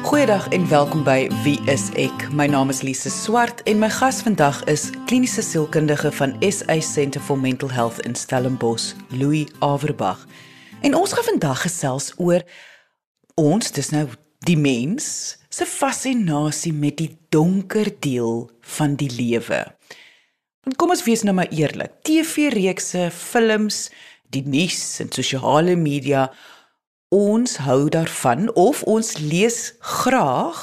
Goeiedag en welkom by Wie is ek? My naam is Lise Swart en my gas vandag is kliniese sielkundige van SA Centre for Mental Health in Stellenbosch, Louis Averbag. En ons gaan vandag gesels oor ons, dis nou die mens se fascinasie met die donker deel van die lewe. En kom ons wees nou maar eerlik. TV-reekse, films, die nuus en sosiale media ons hou daarvan of ons lees graag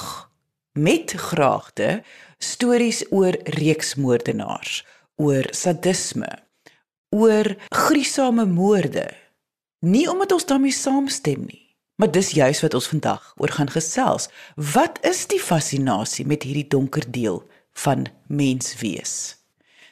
met graagte stories oor reeksmoordenaars, oor sadisme, oor gruisame moorde. Nie omdat ons daarmee saamstem nie, maar dis juis wat ons vandag oor gaan gesels. Wat is die fascinasie met hierdie donker deel van menswees?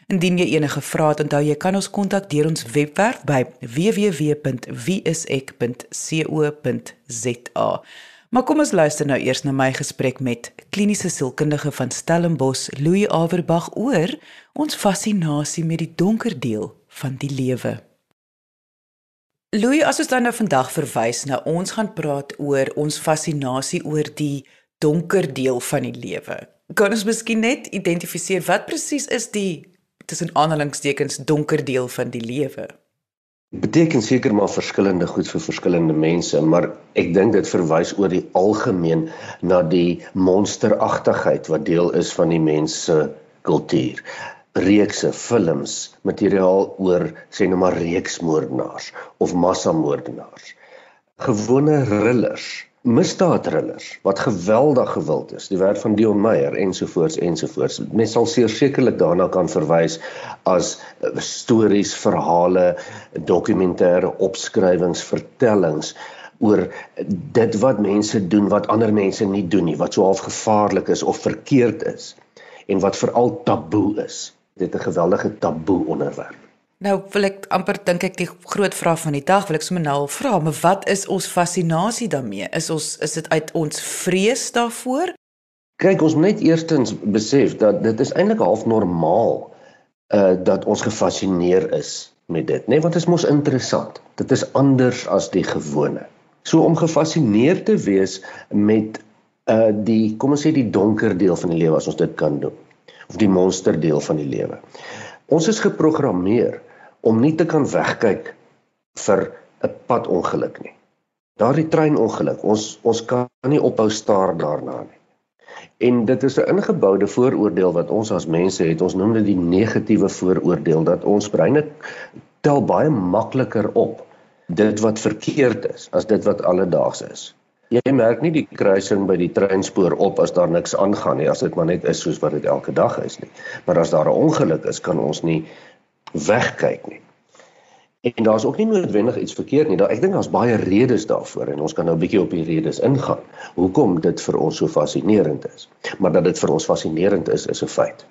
Indien jy enige vrae het, onthou jy kan ons kontak deur ons webwerf by www.wieisek.co.za. Maar kom ons luister nou eers na my gesprek met kliniese sielkundige van Stellenbosch, Louis Averbag oor ons fascinasie met die donker deel van die lewe. Louis, as ons dan nou vandag verwys na ons gaan praat oor ons fascinasie oor die donker deel van die lewe. Kan ons miskien net identifiseer wat presies is die tussen aanhalingstekens donker deel van die lewe. Beteken seker maar verskillende goed vir verskillende mense, maar ek dink dit verwys oor die algemeen na die monsteragtigheid wat deel is van die mens se kultuur. Reekse, films, materiaal oor sê nou maar reeksmoordenaars of massamoordenaars. Gewone thrillers misdaadrillers wat geweldig gewild is, die werk van Dion Meyer ensovoorts ensovoorts. Mens sal sekerlik daarna kan verwys as eh, stories, verhale, dokumentêre opskrywings, vertellings oor dit wat mense doen wat ander mense nie doen nie, wat so half gevaarlik is of verkeerd is en wat veral taboe is. Dit is 'n geweldige taboe onderwerp. Nou wil ek amper dink ek die groot vraag van die dag wil ek sommer nou al vra, maar wat is ons fascinasie daarmee? Is ons is dit uit ons vrees daarvoor? Kyk, ons moet net eerstens besef dat dit is eintlik half normaal uh dat ons gefassineer is met dit, né? Nee, want dit is mos interessant. Dit is anders as die gewone. So om gefassineer te wees met uh die kom ons sê die donker deel van die lewe as ons dit kan doen of die monster deel van die lewe. Ons is geprogrammeer om nie te kan wegkyk vir 'n padongeluk nie. Daardie treinongeluk, ons ons kan nie ophou staar daarna nie. En dit is 'n ingeboude vooroordeel wat ons as mense het. Ons noem dit die negatiewe vooroordeel dat ons breine tel baie makliker op dit wat verkeerd is as dit wat alledaags is. Jy merk nie die kruising by die treinspoor op as daar niks aangaan nie, as dit maar net is soos wat dit elke dag is nie. Maar as daar 'n ongeluk is, kan ons nie wegkyk nie. En daar's ook nie noodwendig iets verkeerd nie. Daar ek dink daar's baie redes daarvoor en ons kan nou 'n bietjie op die redes ingaan. Hoekom dit vir ons so fascinerend is. Maar dat dit vir ons fascinerend is, is 'n feit.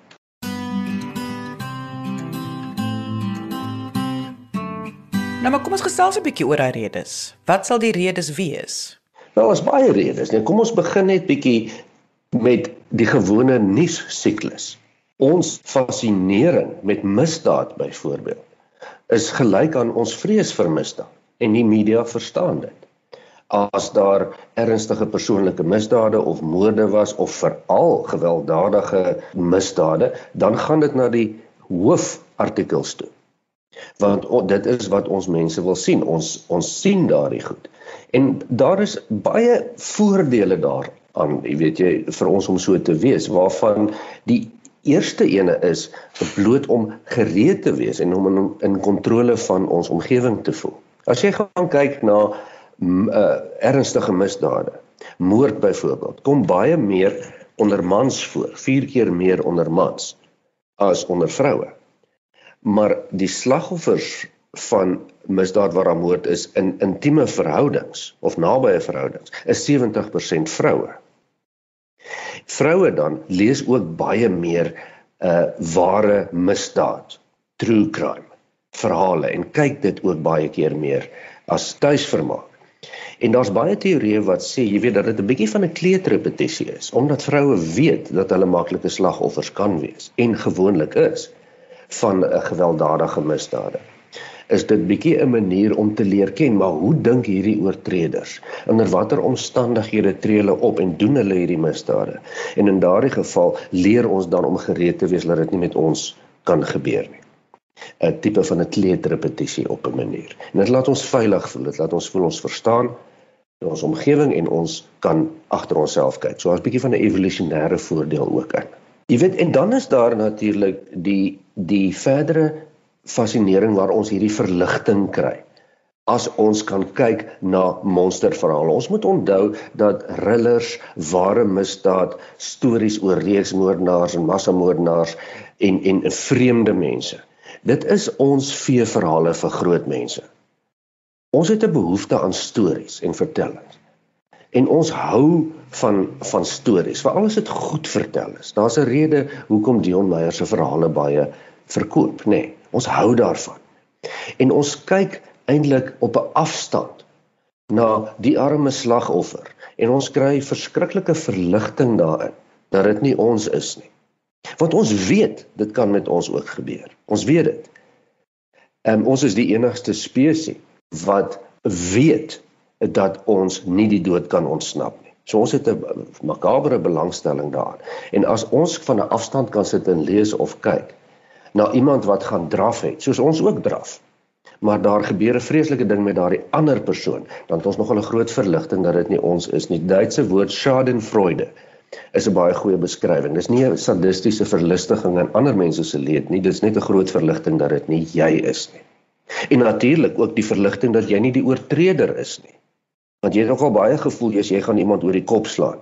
Nou maar kom ons gesels 'n bietjie oor daai redes. Wat sal die redes wees? Nou is baie redes. Nee, kom ons begin net bietjie met die gewone nuus siklus. Ons fascinering met misdaad byvoorbeeld is gelyk aan ons vrees vir misdaad en die media verstaan dit. As daar ernstige persoonlike misdade of moorde was of veral gewelddadige misdade, dan gaan dit na die hoofartikels toe. Want oh, dit is wat ons mense wil sien. Ons ons sien daardie goed. En daar is baie voordele daaraan, jy weet jy, vir ons om so te wees waarvan die eerste ene is bloot om gereed te wees en om in, in kontrole van ons omgewing te voel. As jy gaan kyk na uh, ernstige misdade, moord byvoorbeeld, kom baie meer onder mans voor, 4 keer meer onder mans as onder vroue. Maar die slagoffers van misdaad waar daar moord is in intieme verhoudings of nabye verhoudings is 70% vroue vroue dan lees ook baie meer uh ware misdaad, true crime verhale en kyk dit ook baie keer meer as tuisvermaak. En daar's baie teorieë wat sê, jy weet dat dit 'n bietjie van 'n kleuterrepetisie is, omdat vroue weet dat hulle maklike slagoffers kan wees en gewoonlik is van 'n gewelddadige misdade. is dit bietjie 'n manier om te leer ken maar hoe dink hierdie oortreders? Onder watter omstandighede tree hulle op en doen hulle hierdie misdade? En in daardie geval leer ons dan om gereed te wees dat dit nie met ons kan gebeur nie. 'n tipe van 'n kleuterrepetisie op 'n manier. En dit laat ons veilig voel dit laat ons voel ons verstaan ons omgewing en ons kan agter onsself kyk. So 'n bietjie van 'n evolusionêre voordeel ook in. Jy weet en dan is daar natuurlik die die verdere fascinering waar ons hierdie verligting kry as ons kan kyk na monsterverhale. Ons moet onthou dat thrillers, ware misdaad, stories oor reeksmoordenaars en massamoordenaars en en vreemde mense. Dit is ons veeverhale vir groot mense. Ons het 'n behoefte aan stories en vertellings. En ons hou van van stories, veral as dit goed vertel is. Daar's 'n rede hoekom Dion Meyer se verhale baie verkoop, nê. Nee. Ons hou daarvan. En ons kyk eintlik op 'n afstand na die arme slagoffer en ons kry verskriklike verligting daarin dat dit nie ons is nie. Want ons weet dit kan met ons ook gebeur. Ons weet dit. Ehm um, ons is die enigste spesies wat weet dat ons nie die dood kan ontsnap nie. So ons het 'n makabere belangstelling daarin. En as ons van 'n afstand kan sit en lees of kyk, na iemand wat gaan draf het, soos ons ook draf. Maar daar gebeur 'n vreeslike ding met daardie ander persoon, dan het ons nog 'n groot verligting dat dit nie ons is nie. Duitse woord Schadenfreude is 'n baie goeie beskrywing. Dis nie 'n sadistiese verlustiging aan ander mense se leed nie, dis net 'n groot verligting dat dit nie jy is nie. En natuurlik ook die verligting dat jy nie die oortreder is nie. Want jy het nogal baie gevoel as jy gaan iemand oor die kop slaan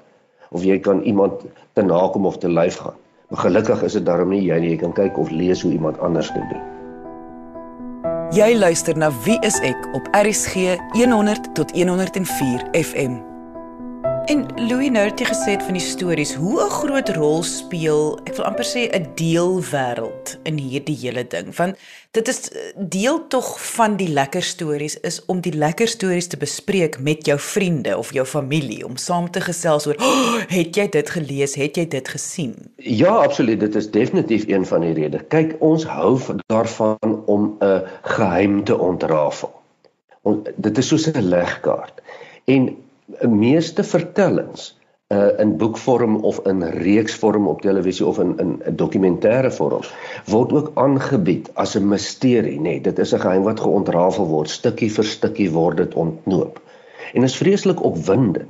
of jy kan iemand te nakom of te lyf gaan. Maar gelukkig is dit daarom nie jy nie, jy kan kyk of lees hoe iemand anders dit doen. Jy luister na Wie is ek op RCG 100 tot 104 FM. En Louis nou het gesê van die stories hoe 'n groot rol speel, ek wil amper sê 'n deelwêreld in hierdie hele ding. Want dit is deel tog van die lekker stories is om die lekker stories te bespreek met jou vriende of jou familie om saam te gesels oor, oh, "Het jy dit gelees? Het jy dit gesien?" Ja, absoluut, dit is definitief een van die redes. Kyk, ons hou daarvan om 'n geheim te ontrafel. Ons dit is soos 'n legkaart. En meeste vertellings uh in boekvorm of in reeksvorm op televisie of in in 'n dokumentêre vorm word ook aangebied as 'n misterie, nê. Nee, dit is 'n geheim wat geontrafel word, stukkie vir stukkie word dit ontknoop. En is vreeslik opwindend.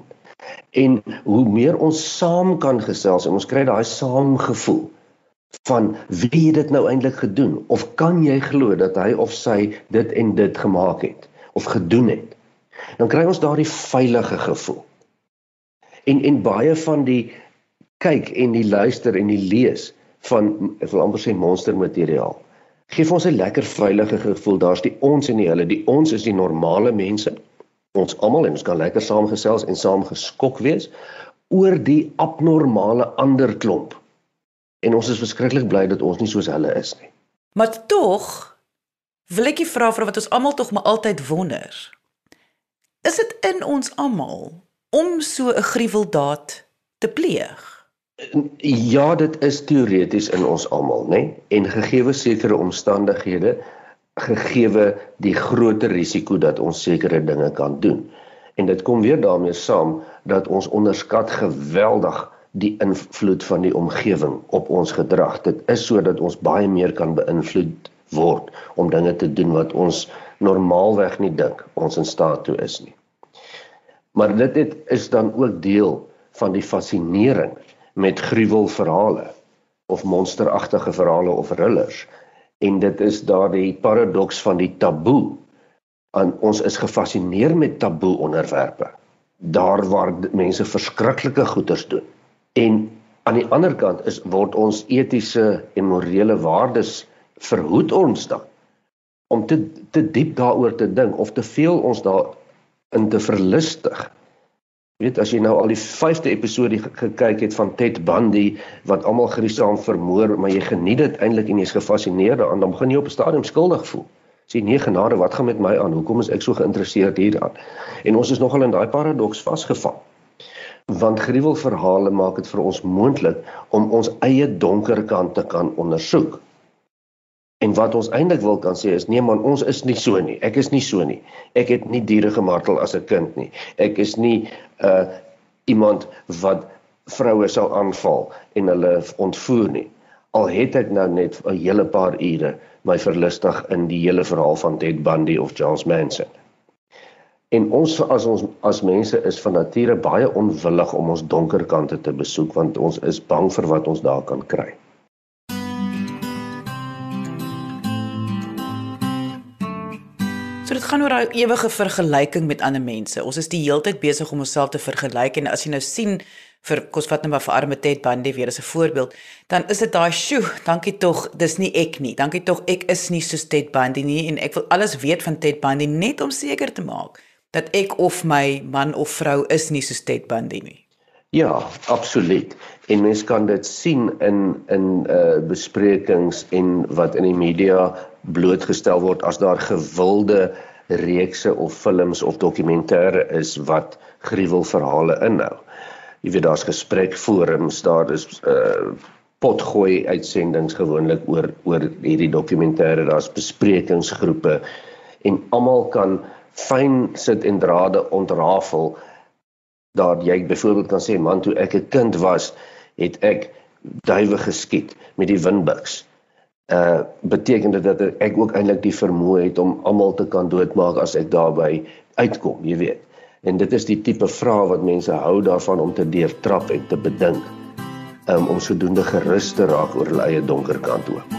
En hoe meer ons saam kan gesels en ons kry daai saamgevoel van wie het dit nou eintlik gedoen of kan jy glo dat hy of sy dit en dit gemaak het of gedoen het dan kry ons daardie veilige gevoel. En en baie van die kyk en die luister en die lees van ek wil amper sê monstermateriaal gee vir ons 'n lekker veilige gevoel. Daar's die ons en die hulle. Die ons is die normale mense. Ons almal en ons kan lekker saamgesels en saam geskok wees oor die abnormale ander klomp. En ons is verskriklik bly dat ons nie soos hulle is nie. Maar tog wil ek vra vir wat ons almal tog maar altyd wonder. Is dit in ons almal om so 'n gruweldaad te pleeg? Ja, dit is teoreties in ons almal, né? Nee? En gegeewe sekere omstandighede, gegeewe die groter risiko dat ons sekere dinge kan doen. En dit kom weer daarmee saam dat ons onderskat geweldig die invloed van die omgewing op ons gedrag. Dit is sodat ons baie meer kan beïnvloed word om dinge te doen wat ons normaalweg nie dink ons in staat toe is nie. Maar dit het, is dan ook deel van die fascinering met gruwelverhale of monsteragtige verhale of thrillers. En dit is daardie paradoks van die taboe. Aan ons is gefassineer met taboe onderwerpe. Daar waar mense verskriklike goeders doen. En aan die ander kant is word ons etiese en morele waardes verhoed ons dan om te te diep daaroor te dink of te veel ons daar in te verlustig. Jy weet as jy nou al die 5de episode gekyk het van Ted Bundy wat almal griesaam vermoor, maar jy geniet dit eintlik en jy's gefassineerd daaraan, dan begin jy op 'n stadium skuldig voel. Sê nee genade, wat gaan met my aan? Hoekom is ek so geïnteresseerd hieraan? En ons is nogal in daai paradoks vasgevang. Want gruwelverhale maak dit vir ons moontlik om ons eie donker kant te kan ondersoek. En wat ons eintlik wil kan sê is nee man, ons is nie so nie. Ek is nie so nie. Ek het nie diere gemartel as 'n kind nie. Ek is nie uh iemand wat vroue sou aanval en hulle ontvoer nie. Al het ek nou net 'n hele paar ure my verlustig in die hele verhaal van Ted Bundy of Charles Manson. En ons as ons as mense is van nature baie onwillig om ons donker kante te besoek want ons is bang vir wat ons daar kan kry. So dit gaan oor daai ewige vergelyking met ander mense. Ons is die heeltyd besig om onsself te vergelyk en as jy nou sien vir kos vat net maar vir arme Ted Bundy weer as 'n voorbeeld, dan is dit daai sjoe, dankie tog, dis nie ek nie. Dankie tog ek is nie soos Ted Bundy nie en ek wil alles weet van Ted Bundy net om seker te maak dat ek of my man of vrou is nie so Ted Bundy nie. Ja, absoluut. En mens kan dit sien in in uh besprekings en wat in die media blootgestel word as daar gewilde reekse of films of dokumentêre is wat gruwelverhale inhou. Jy weet daar's gesprekforums, daar is uh potgooi uitsendings gewoonlik oor oor hierdie dokumentêre, daar's besprekingsgroepe en almal kan fyn sit en drade ontrafel daar jy byvoorbeeld kan sê man toe ek 'n kind was het ek duwe geskiet met die windbuks. Uh beteken dit dat ek ook eintlik die vermoë het om almal te kan doodmaak as ek daarby uitkom, jy weet. En dit is die tipe vrae wat mense hou daarvan om te deurtrap en te bedink. Um, om sodoende gerus te raak oor hulle eie donker kant ook.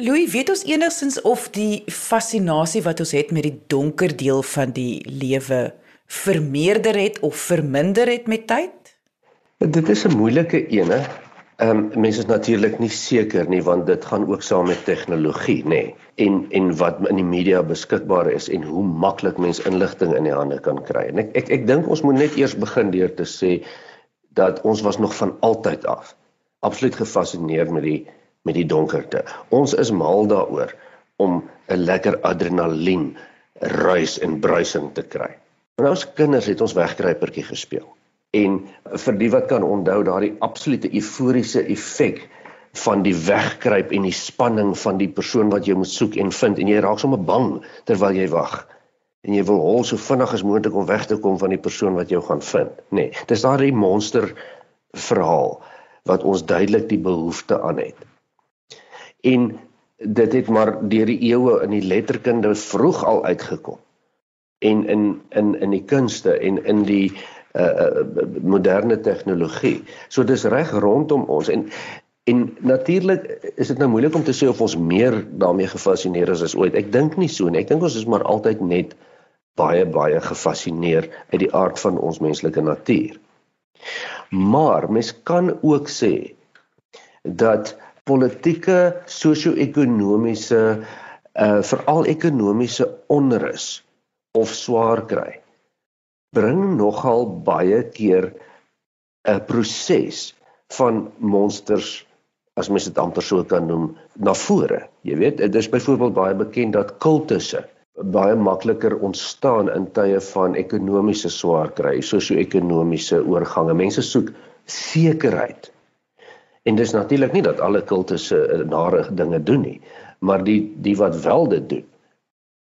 Louis, weet ons enigstens of die fascinasie wat ons het met die donker deel van die lewe vermeerder het of verminder het met tyd? Dit is 'n moeilike ene. Ehm um, mense is natuurlik nie seker nie want dit gaan ook saam met tegnologie, nê. En en wat in die media beskikbaar is en hoe maklik mense inligting in die hande kan kry. En ek ek ek dink ons moet net eers begin deur te sê dat ons was nog van altyd af absoluut gefassineerd met die met die donkerte. Ons is mal daaroor om 'n lekker adrenalien ruis en bruising te kry. En ons kinders het ons wegkruipertjie gespeel. En vir die wat kan onthou daardie absolute euforiese effek van die wegkruip en die spanning van die persoon wat jy moet soek en vind en jy raak sommer bang terwyl jy wag. En jy wil hol so vinnig as moontlik om weg te kom van die persoon wat jou gaan vind. Nê nee, dis daardie monster verhaal wat ons duidelik die behoefte aan het. En dit het maar deur die eeue in die letterkunde vroeg al uitgekom en in in in die kunste en in die uh, moderne tegnologie. So dis reg rondom ons en en natuurlik is dit nou moeilik om te sê of ons meer daarmee gefassineer is as ooit. Ek dink nie so nie. Ek dink ons is maar altyd net baie baie gefassineer uit die aard van ons menslike natuur. Maar mens kan ook sê dat politieke, sosio-ekonomiese uh veral ekonomiese onrus of swaar kry bring nogal baie keer 'n proses van monsters as mens dit amper so kan noem na vore. Jy weet, dit is byvoorbeeld baie bekend dat kultusse baie makliker ontstaan in tye van ekonomiese swaar kry, sosio-ekonomiese oorgange. Mense soek sekerheid En dis natuurlik nie dat alle kultusse uh, nare dinge doen nie, maar die die wat wel dit doen,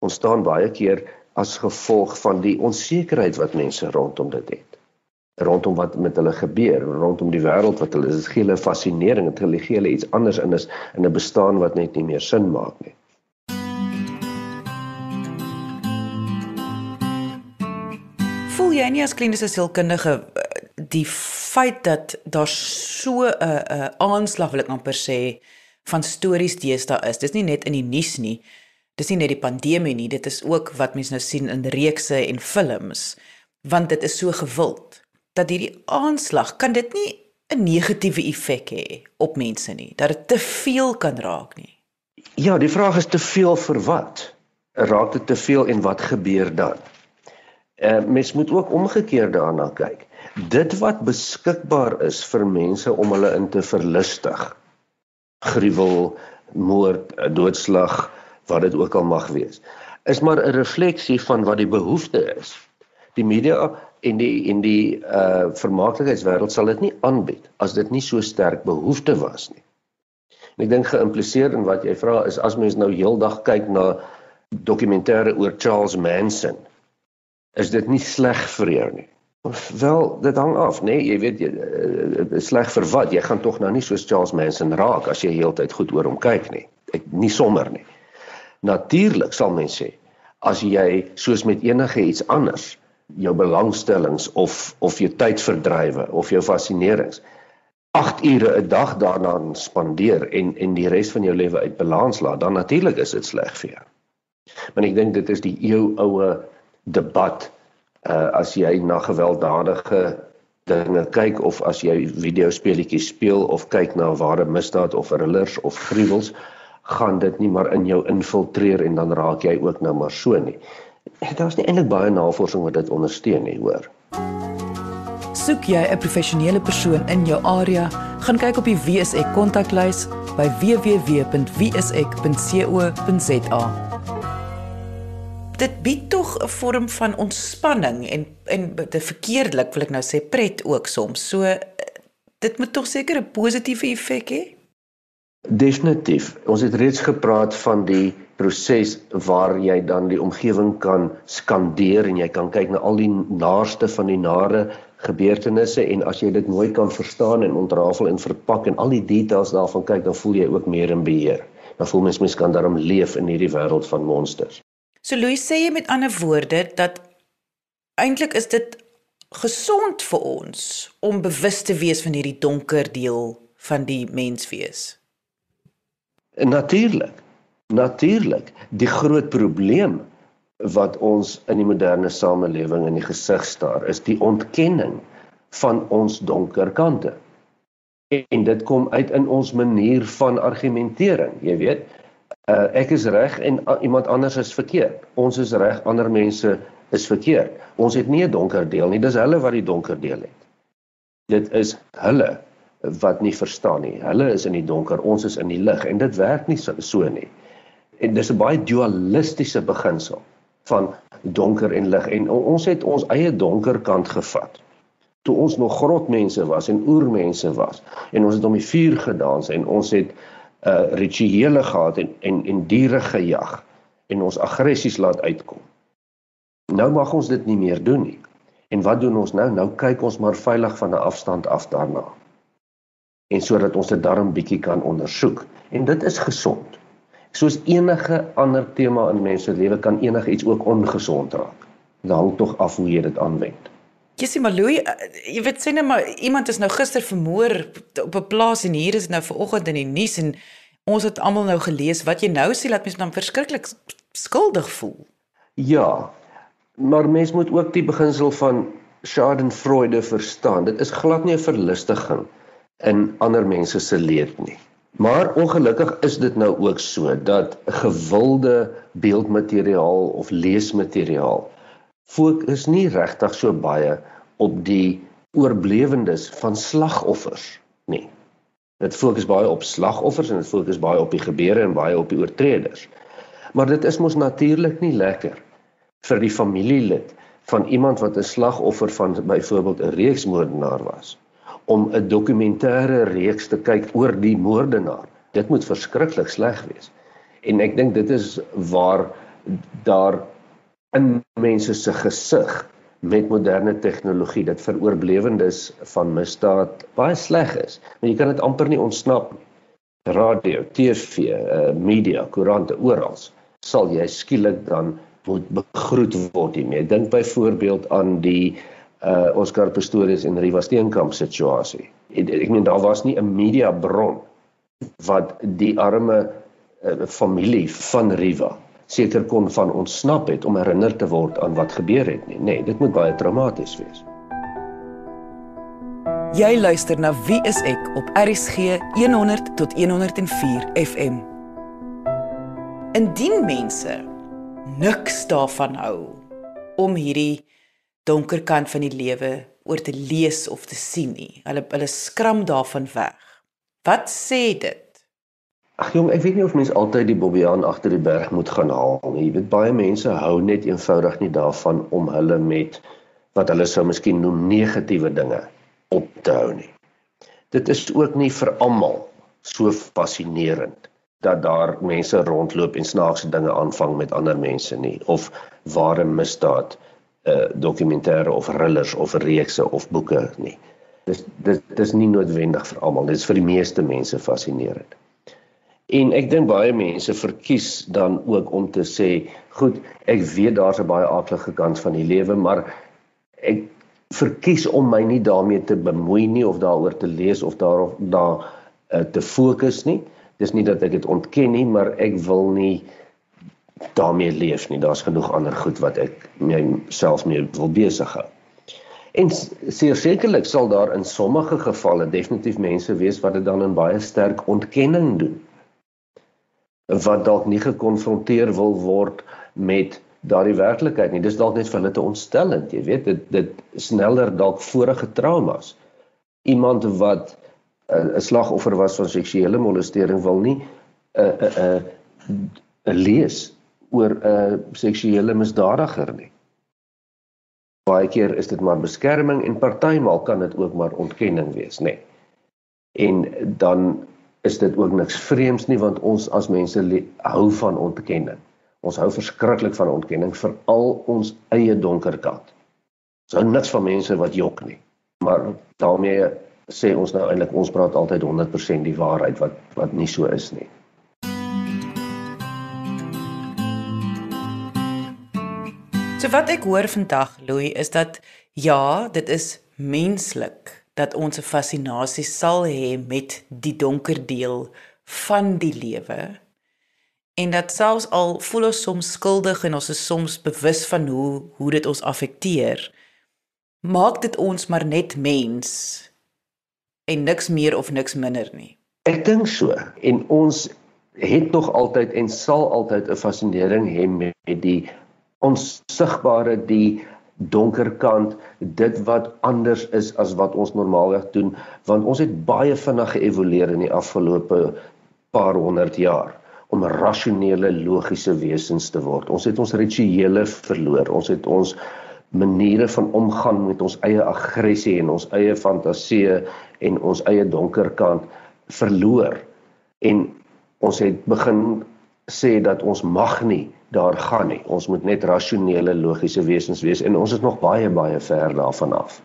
ontstaan baie keer as gevolg van die onsekerheid wat mense rondom dit het. Rondom wat met hulle gebeur, rondom die wêreld wat hulle is gee hulle fascinering, dit hulle gee hulle iets anders in is in 'n bestaan wat net nie meer sin maak nie. Voel jy nie as kliniese sielkundige die feit dat daar so 'n uh, 'n uh, aanslag wil ek amper sê van stories deesdae is. Dis nie net in die nuus nie. Dis nie net die pandemie nie, dit is ook wat mense nou sien in reekse en films want dit is so gewild dat hierdie aanslag kan dit nie 'n negatiewe effek hê op mense nie, dat dit te veel kan raak nie. Ja, die vraag is te veel vir wat? Raak dit te veel en wat gebeur dan? Eh uh, mens moet ook omgekeerd daarna kyk dit wat beskikbaar is vir mense om hulle in te verlustig gruwel moord doodslag wat dit ook al mag wees is maar 'n refleksie van wat die behoefte is die media en die en die uh vermaaklikheidswêreld sal dit nie aanbied as dit nie so sterk behoefte was nie. En ek dink geïmpliseer in wat jy vra is as mens nou heeldag kyk na dokumentêre oor Charles Manson, is dit nie sleg vir jou nie. Wel, dit hang af, nê? Nee, jy weet jy uh, sleg vir wat? Jy gaan tog nou nie soos Charles Manson raak as jy heeltyd goed oor hom kyk nie. Ek nie sommer nie. Natuurlik sal mens sê as jy soos met enige iets anders jou belangstellings of of jou tydverdrywe of jou fascinerings 8 ure 'n dag daaraan spandeer en en die res van jou lewe uit balans laat, dan natuurlik is dit sleg vir jou. Maar ek dink dit is die eeu oue debat uh as jy na gewelddadige dinge kyk of as jy videospeletjies speel of kyk na ware misdaad of thrillers of gruwels gaan dit nie maar in jou infiltreer en dan raak jy ook nou maar so nie. Daar's nie eintlik baie navorsing wat dit ondersteun nie, hoor. Soek jy 'n professionele persoon in jou area, gaan kyk op die WSE kontaklys by www.wsek.co.za. Dit bied tog 'n vorm van ontspanning en en te verkeerdelik wil ek nou sê pret ook soms. So dit moet tog seker 'n positiewe effek hê. Definitief. Ons het reeds gepraat van die proses waar jy dan die omgewing kan skandeer en jy kan kyk na al die naaste van die nare gebeurtenisse en as jy dit mooi kan verstaan en ontrafel en verpak en al die details daarvan kyk dan voel jy ook meer in beheer. Dan voel mens mens kan daarom leef in hierdie wêreld van monsters. So Louis sê jy met ander woorde dat eintlik is dit gesond vir ons om bewus te wees van hierdie donker deel van die menswees. Natuurlik. Natuurlik. Die groot probleem wat ons in die moderne samelewing in die gesig staar is die ontkenning van ons donker kante. En dit kom uit in ons manier van argumentering, jy weet. Uh, ek is reg en uh, iemand anders is verkeerd. Ons is reg, ander mense is verkeerd. Ons het nie 'n donker deel nie, dis hulle wat die donker deel het. Dit is hulle wat nie verstaan nie. Hulle is in die donker, ons is in die lig en dit werk nie so, so nie. En dis 'n baie dualistiese beginsel van donker en lig en ons het ons eie donker kant gevat. Toe ons nog grotmense was en oermense was en ons het om die vuur gedans en ons het uh rituele gehad en en en diere gejag en ons aggressies laat uitkom. Nou mag ons dit nie meer doen nie. En wat doen ons nou? Nou kyk ons maar veilig van 'n afstand af daarna en sodat ons dit darm bietjie kan ondersoek. En dit is gesond. Soos enige ander tema in mense lewe kan enigiets ook ongesond raak. Dit hang tog af hoe jy dit aanwend. Jessie Maloui, eh, jy weet sê net maar iemand is nou gister vermoor op 'n plaas en hier is nou vanoggend in die nuus en ons het almal nou gelees wat jy nou sê laat mense dan verskriklik skuldig voel. Ja. Maar mens moet ook die beginsel van Schadenfreude verstaan. Dit is glad nie 'n verlustiging in ander mense se leed nie. Maar ongelukkig is dit nou ook so dat gewilde beeldmateriaal of leesmateriaal fokus nie regtig so baie op die oorblewendes van slagoffers nie. Dit fokus baie op slagoffers en dit fokus baie op die gebeure en baie op die oortreders. Maar dit is mos natuurlik nie lekker vir die familielid van iemand wat 'n slagoffer van byvoorbeeld 'n reeksmoordenaar was om 'n dokumentêre reeks te kyk oor die moordenaar. Dit moet verskriklik sleg wees. En ek dink dit is waar daar in mense se gesig met moderne tegnologie dit vir oorblewendes van misdaad baie sleg is. Want jy kan dit amper nie ontsnap nie. Radio, TV, uh, media, koerante oral sal jy skielik dan moet begroet word hiermee. Dink byvoorbeeld aan die uh Oscar Pistorius en Riva Steenkamp situasie. Ek, ek meen daar was nie 'n media bron wat die arme uh, familie van Riva seker kon van ontsnap het om herinner te word aan wat gebeur het nie. Nee, dit moet baie traumaties wees. Jy luister na Wie is ek op RCG 100 tot 104 FM. Indien mense niks daarvan hou om hierdie donker kant van die lewe oor te lees of te sien nie. Hulle hulle skram daarvan weg. Wat sê dit? Ag jong, ek weet nie of mense altyd die bobbejaan agter die berg moet gaan haal nie. Jy weet baie mense hou net eenvoudig nie daarvan om hulle met wat hulle sou miskien noem negatiewe dinge op te hou nie. Dit is ook nie vir almal so fascinerend dat daar mense rondloop en snaakse dinge aanvang met ander mense nie of ware misdaad uh dokumentêre of thrillers of reekse of boeke nie. Dis dit dis nie noodwendig vir almal. Dit is vir die meeste mense fascinerend. En ek dink baie mense verkies dan ook om te sê, goed, ek weet daar's 'n baie aardige kant van die lewe, maar ek verkies om my nie daarmee te bemoei nie of daaroor te lees of daar of daar uh, te fokus nie. Dis nie dat ek dit ontken nie, maar ek wil nie daarmee leef nie. Daar's genoeg ander goed wat ek myself mee wil besig hou. En sekerlik sal daar in sommige gevalle definitief mense wees wat dit dan in baie sterk ontkenning doen wat dalk nie gekonfronteer wil word met daardie werklikheid nie. Dis dalk net vir hulle te ontstellend, jy weet, dit dit sneller dalk vorige traumas. Iemand wat eh, 'n uh, slagoffer was van seksuele molestering wil nie 'n uh, 'n uh, 'n uh, lees oor 'n uh, seksuele misdadiger nie. Baie keer is dit maar beskerming en partymal kan dit ook maar ontkenning wees, nê. Nee. En dan is dit ook niks vreemds nie want ons as mense hou van ontkenning. Ons hou verskriklik van ontkenning vir al ons eie donker kant. Ons hou niks van mense wat jok nie. Maar daarmee sê ons nou eintlik ons praat altyd 100% die waarheid wat wat nie so is nie. So wat ek hoor vandag Louis is dat ja, dit is menslik dat ons 'n fascinasie sal hê met die donker deel van die lewe en dat selfs al voel ons soms skuldig en ons is soms bewus van hoe hoe dit ons affekteer maak dit ons maar net mens en niks meer of niks minder nie. Ek dink so en ons het nog altyd en sal altyd 'n fascinering hê met die onsigbare die donker kant, dit wat anders is as wat ons normaalweg doen, want ons het baie vinnig geëvolueer in die afgelope paar honderd jaar om rasionele logiese wesens te word. Ons het ons rituele verloor. Ons het ons maniere van omgang met ons eie aggressie en ons eie fantasieë en ons eie donker kant verloor. En ons het begin sê dat ons mag nie daar gaan nie. Ons moet net rasionele, logiese wesens wees en ons is nog baie baie ver daarvan af.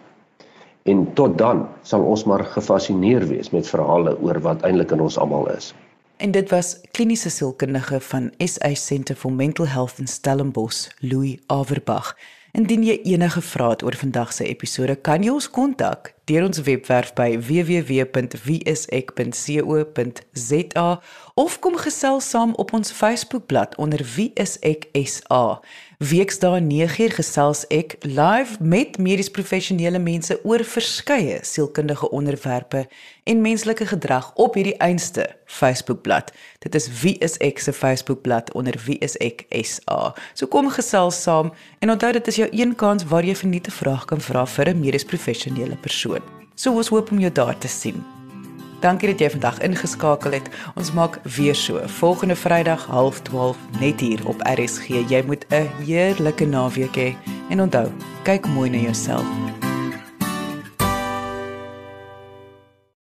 En tot dan sal ons maar gefassineer wees met verhale oor wat eintlik in ons almal is. En dit was kliniese sielkundige van SA Centre for Mental Health in Stellenbosch, Louis Averbag. Indien jy enige vrae het oor vandag se episode, kan jy ons kontak deur ons webwerf by www.wieisek.co.za of kom gesels saam op ons Facebookblad onder wieiseksa. Weksdae 9uur gesels ek live met medies professionele mense oor verskeie sielkundige onderwerpe en menslike gedrag op hierdie einste Facebookblad. Dit is Wie is ek se Facebookblad onder Wie is ek SA. So kom gesels saam en onthou dit is jou een kans waar jy verniete vraag kan vra vir 'n medies professionele persoon. So ons hoop om jou daar te sien. Dankie dat jy vandag ingeskakel het. Ons maak weer so volgende Vrydag 12:30 net hier op RSG. Jy moet 'n heerlike naweek hê en onthou, kyk mooi na jouself.